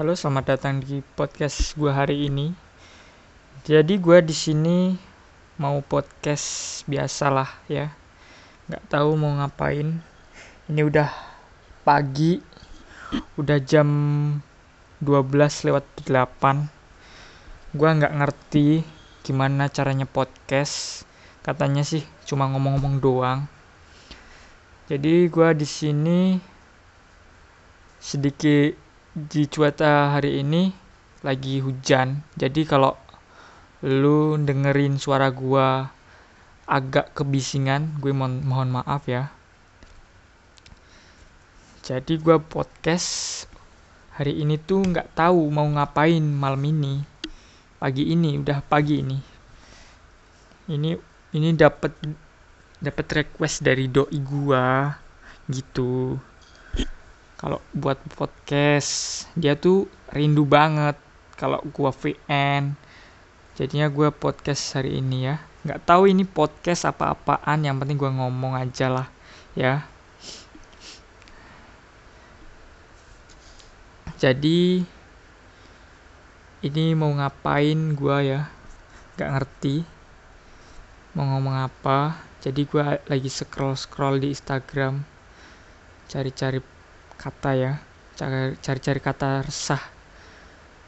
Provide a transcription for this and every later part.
Halo, selamat datang di podcast gue hari ini. Jadi gue di sini mau podcast biasalah ya. Nggak tahu mau ngapain. Ini udah pagi, udah jam 12 lewat 8. Gue nggak ngerti gimana caranya podcast. Katanya sih cuma ngomong-ngomong doang. Jadi gue di sini sedikit di cuaca hari ini lagi hujan. Jadi kalau lu dengerin suara gua agak kebisingan, gue mohon, mohon maaf ya. Jadi gua podcast hari ini tuh nggak tahu mau ngapain malam ini. Pagi ini udah pagi ini. Ini ini dapat dapat request dari doi gua gitu kalau buat podcast dia tuh rindu banget. Kalau gua VN jadinya gua podcast hari ini ya. Nggak tahu ini podcast apa-apaan yang penting gua ngomong aja lah ya. Jadi ini mau ngapain gua ya? Nggak ngerti mau ngomong apa. Jadi gua lagi scroll scroll di Instagram cari-cari kata ya. Cari-cari kata resah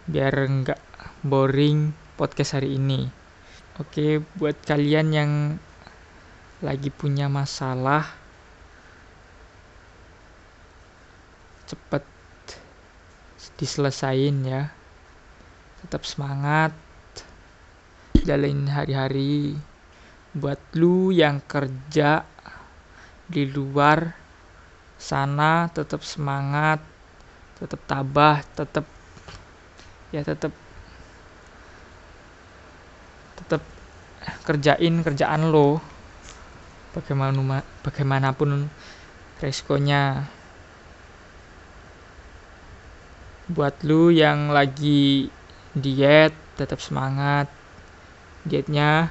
biar enggak boring podcast hari ini. Oke buat kalian yang lagi punya masalah cepet diselesain ya. Tetap semangat jalanin hari-hari. Buat lu yang kerja di luar sana tetap semangat tetap tabah tetap ya tetap tetap kerjain kerjaan lo. Bagaimana bagaimanapun resikonya. Buat lu yang lagi diet tetap semangat dietnya.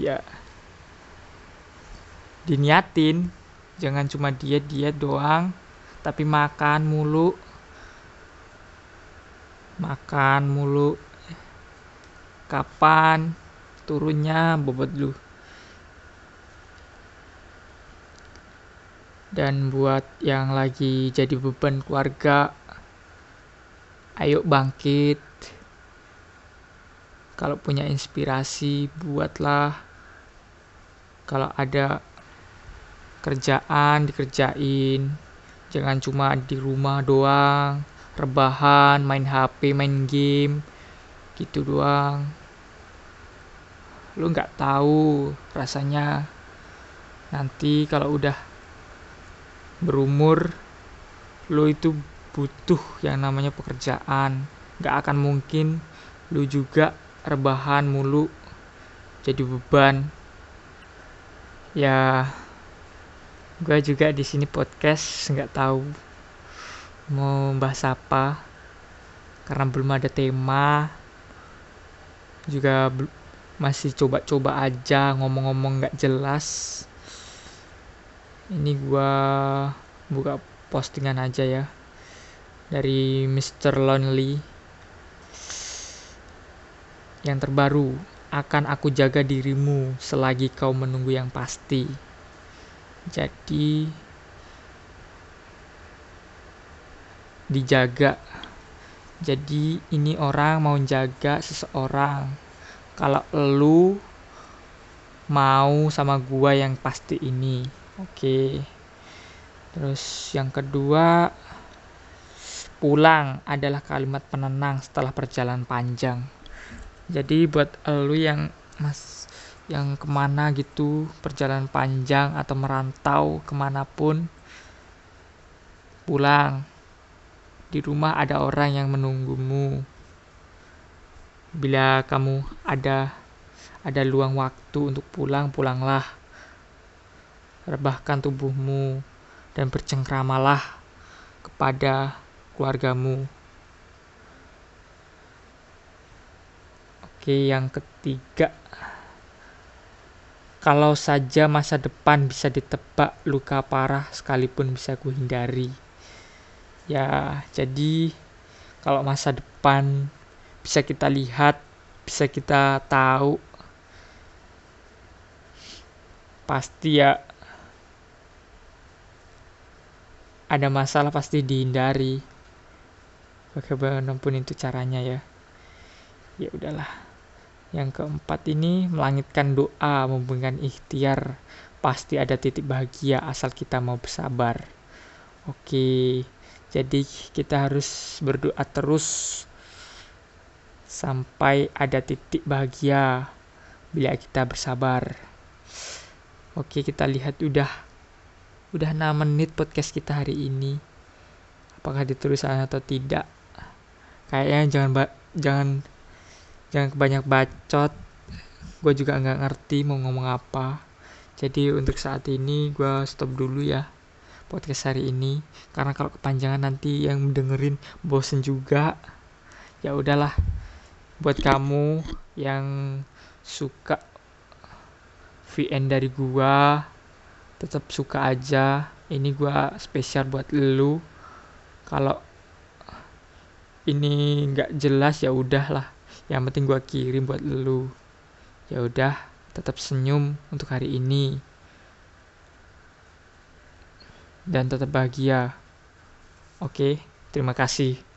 Ya diniatin. Jangan cuma diet diet doang tapi makan mulu. Makan mulu. Kapan turunnya bobot lu? Dan buat yang lagi jadi beban keluarga ayo bangkit. Kalau punya inspirasi buatlah. Kalau ada kerjaan dikerjain. Jangan cuma di rumah doang rebahan main HP main game gitu doang. Lu nggak tahu rasanya. Nanti kalau udah berumur lu itu butuh yang namanya pekerjaan. Nggak akan mungkin lu juga rebahan mulu jadi beban. Ya gue juga di sini podcast nggak tahu mau bahas apa karena belum ada tema. Juga masih coba-coba aja ngomong-ngomong nggak jelas. Ini gue buka postingan aja ya dari Mr. Lonely. Yang terbaru akan aku jaga dirimu selagi kau menunggu yang pasti jadi dijaga. Jadi ini orang mau jaga seseorang. Kalau lu mau sama gua yang pasti ini oke. Terus yang kedua pulang adalah kalimat penenang setelah perjalanan panjang. Jadi buat lu yang mas yang ke mana gitu perjalanan panjang atau merantau ke mana pun pulang. Di rumah ada orang yang menunggumu. Bila kamu ada ada luang waktu untuk pulang pulanglah. Rebahkan tubuhmu dan bercengkramalah kepada keluargamu. Oke yang ketiga kalau saja masa depan bisa ditebak, luka parah sekalipun bisa kuhindari. ya jadi kalau masa depan bisa kita lihat bisa kita tahu pasti ya ada masalah pasti dihindari. Bagaimanapun itu caranya ya. Ya udahlah yang keempat ini melangitkan doa memberikan ikhtiar. Pasti ada titik bahagia asal kita mau bersabar. Oke jadi kita harus berdoa terus sampai ada titik bahagia bila kita bersabar. Oke kita lihat udah udah 6 menit podcast kita hari ini. Apakah ditulisan atau tidak? Kayaknya jangan jangan jangan kebanyak bacot gue juga nggak ngerti mau ngomong apa. Jadi untuk saat ini gue stop dulu ya podcast hari ini. Karena kalau kepanjangan nanti yang dengerin bosen juga. Ya udahlah buat kamu yang suka VN dari gua tetap suka aja. Ini gua spesial buat lu. Kalau ini nggak jelas ya udahlah yang penting gua kirim buat lu. Ya udah tetap senyum untuk hari ini. Dan tetap bahagia. Oke terima kasih